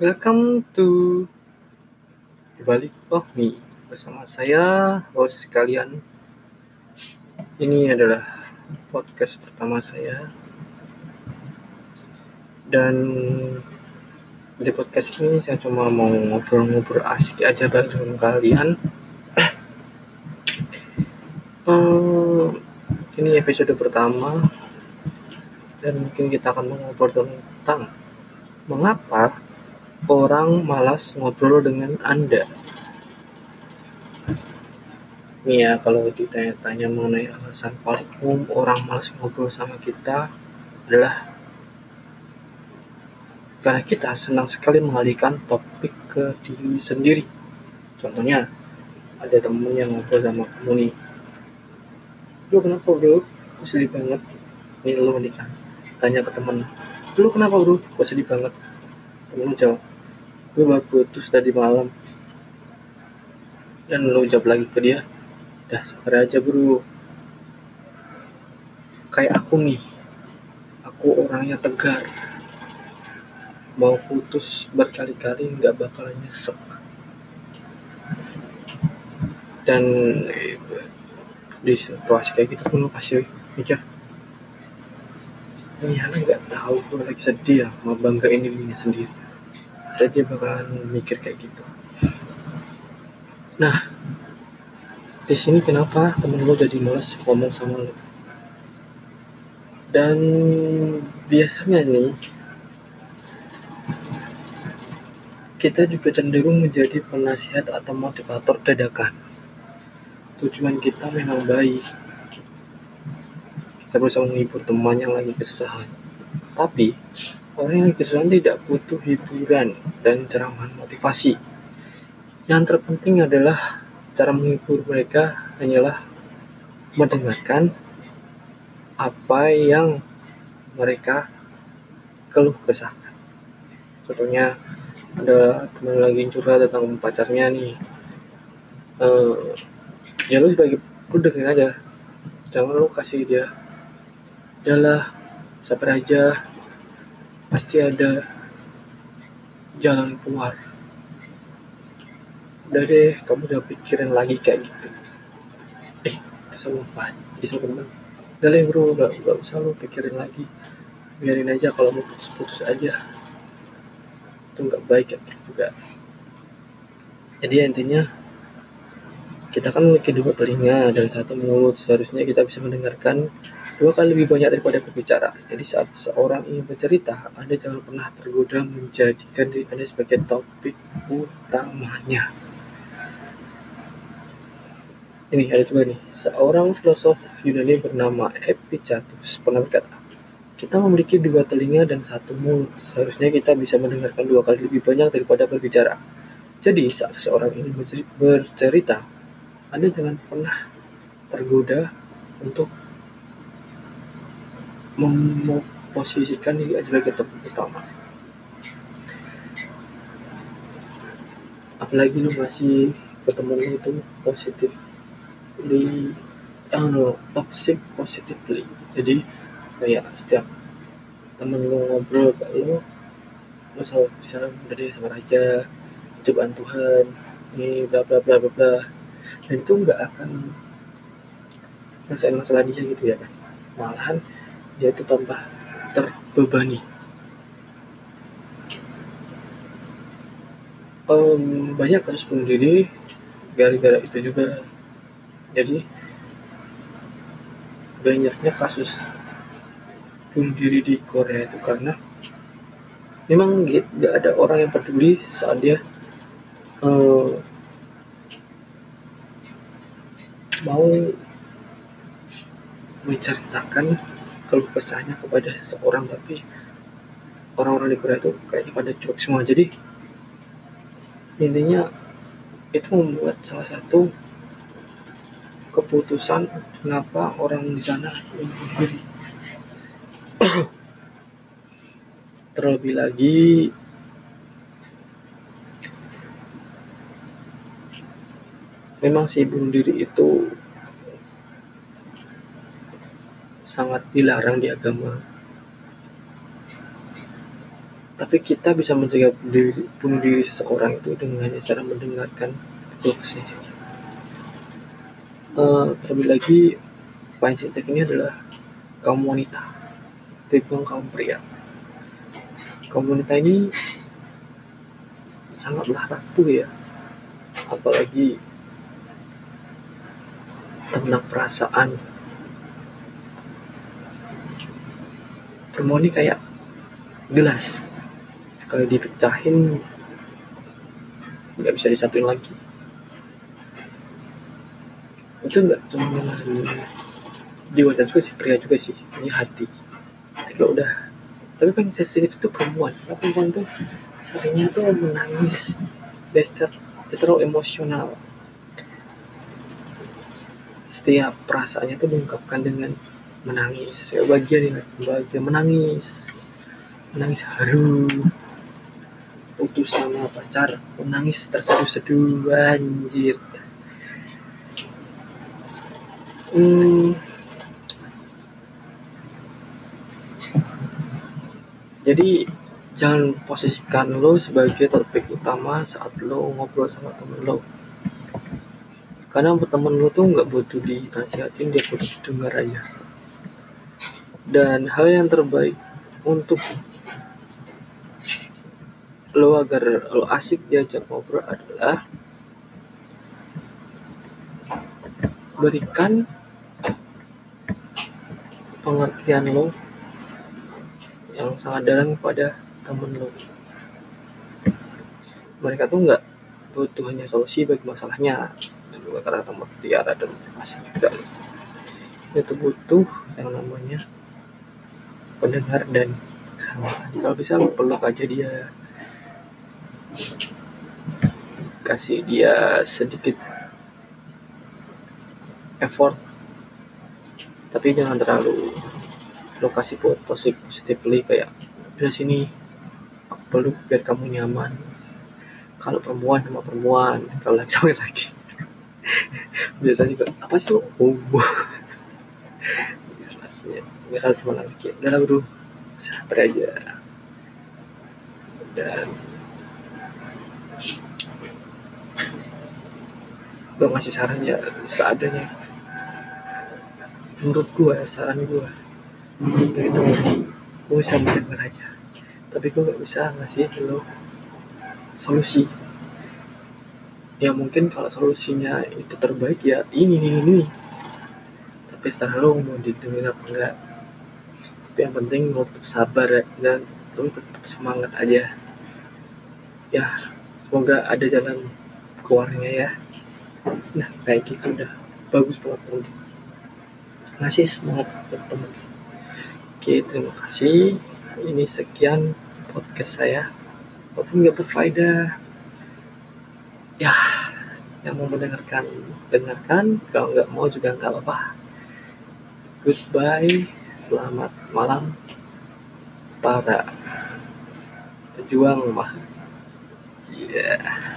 Welcome to Balik Oh Me bersama saya host kalian. Ini adalah podcast pertama saya dan di podcast ini saya cuma mau ngobrol-ngobrol asik aja bareng kalian. Hmm, ini episode pertama dan mungkin kita akan mengobrol tentang mengapa orang malas ngobrol dengan Anda. Ya, kalau ditanya-tanya mengenai alasan paling umum orang malas ngobrol sama kita adalah karena kita senang sekali mengalihkan topik ke diri sendiri. Contohnya, ada temen yang ngobrol sama kamu nih. Lu kenapa bro? Gue sedih banget. Nih lu nih kan. Tanya ke temen. Lu kenapa bro? Gue sedih banget. Temen lu jawab. Gue baru putus tadi malam. Dan lu jawab lagi ke dia. Dah sabar aja bro. Kayak aku nih. Aku orangnya tegar. Mau putus berkali-kali nggak bakalan nyesek. Dan di situasi kayak gitu pun lu pasti mikir ini anak nggak tahu gue lagi sedih ya mau banggain dirinya sendiri saya dia bakalan mikir kayak gitu. Nah di sini kenapa temen lu jadi males ngomong sama lu? Dan biasanya nih kita juga cenderung menjadi penasihat atau motivator dadakan. Tujuan kita memang baik. Kita berusaha menghibur teman yang lagi kesusahan. Tapi orang yang kesusahan tidak butuh hiburan dan cerahan motivasi. Yang terpenting adalah cara menghibur mereka hanyalah mendengarkan apa yang mereka keluh kesahkan. Contohnya ada teman lagi curhat tentang pacarnya nih. Uh, ya lu sebagai lu aja. Jangan lu kasih dia adalah sabar aja pasti ada jalan keluar. Udah deh kamu udah pikirin lagi kayak gitu. Eh bisa temen udah deh bro gak, gak usah lu pikirin lagi. Biarin aja kalau mau putus-putus aja. Itu nggak baik ya juga. Jadi intinya kita kan memiliki dua telinga dan satu mulut. Seharusnya kita bisa mendengarkan dua kali lebih banyak daripada berbicara jadi saat seorang ingin bercerita anda jangan pernah tergoda menjadikan diri anda sebagai topik utamanya ini ada juga nih seorang filosof Yunani bernama Epictetus pernah berkata kita memiliki dua telinga dan satu mulut. Seharusnya kita bisa mendengarkan dua kali lebih banyak daripada berbicara. Jadi, saat seseorang ingin bercerita, Anda jangan pernah tergoda untuk memposisikan diri sebagai topik utama. Apalagi lu masih ketemu lu itu positif di uh, toxic positively. Jadi kayak setiap temen lu ngobrol kayak lu lu selalu di sana udah deh aja cobaan Tuhan ini bla bla bla bla bla dan itu nggak akan selesai masalah dia gitu ya kan malahan dia itu tambah terbebani. Um, banyak kasus bunuh diri. Gara-gara itu juga. Jadi banyaknya kasus bunuh diri di Korea itu karena memang gak ada orang yang peduli saat dia uh, mau menceritakan keluh kesahnya kepada seorang tapi orang-orang di Korea itu kayaknya pada cuek semua. Jadi intinya itu membuat salah satu keputusan kenapa orang di sana terlebih lagi memang si bunuh diri itu sangat dilarang di agama. Tapi kita bisa mencegah diri, bunuh diri seseorang itu dengan cara mendengarkan kesnya saja. Uh, terlebih lagi mindset ini adalah kaum wanita tipe kaum pria. Kaum wanita ini sangatlah rapuh ya. Apalagi tentang perasaan perempuan ini kayak gelas. Sekali dipecahin nggak bisa disatuin lagi. Itu nggak cuma di wajah juga sih pria juga sih ini hati. Tapi kalau udah tapi paling sensitif itu perempuan. Karena perempuan tuh seringnya tuh menangis dia terlalu emosional. Setiap perasaannya tuh diungkapkan dengan menangis. Ya bagian ini bagian menangis. Menangis haru. Putus sama pacar menangis terseduh-seduh anjir. Hmm. jadi jangan posisikan lo sebagai topik utama saat lo ngobrol sama temen lo. Karena temen lo tuh nggak butuh dinasihatin dia butuh dengar aja dan hal yang terbaik untuk lo agar lo asik diajak ngobrol adalah berikan pengertian lo yang sangat dalam kepada temen lo. Mereka tuh nggak butuh hanya solusi bagi masalahnya dan juga karena teman dia ada motivasi juga. Itu butuh yang namanya pendengar dan kalau bisa peluk aja dia. Kasih dia sedikit effort. Tapi jangan terlalu lokasi buat positif positively kayak dari sini aku peluk biar kamu nyaman. Kalau perempuan sama perempuan kalau lagi sama lagi biasanya juga apa sih lo oh nggak harus sama lagi. Udah lah bro sabar aja. Dan gue ngasih saran ya seadanya. Menurut gue saran gue itu itu. Gue bisa mendengar aja. Tapi gue gak bisa ngasih lo solusi. Ya mungkin kalau solusinya itu terbaik ya ini ini ini. Tapi setelah lo mau didengar apa enggak tapi yang penting lo tetap sabar ya, dan lo tetap semangat aja. Ya semoga ada jalan keluarnya ya. Nah kayak gitu udah. Bagus banget nanti. Ngasih semangat buat temen. Oke terima kasih. Ini sekian podcast saya. Walaupun nggak berfaedah. Ya yang mau mendengarkan dengarkan. Kalau nggak mau juga nggak apa-apa. Goodbye selamat malam para pejuang mah yeah.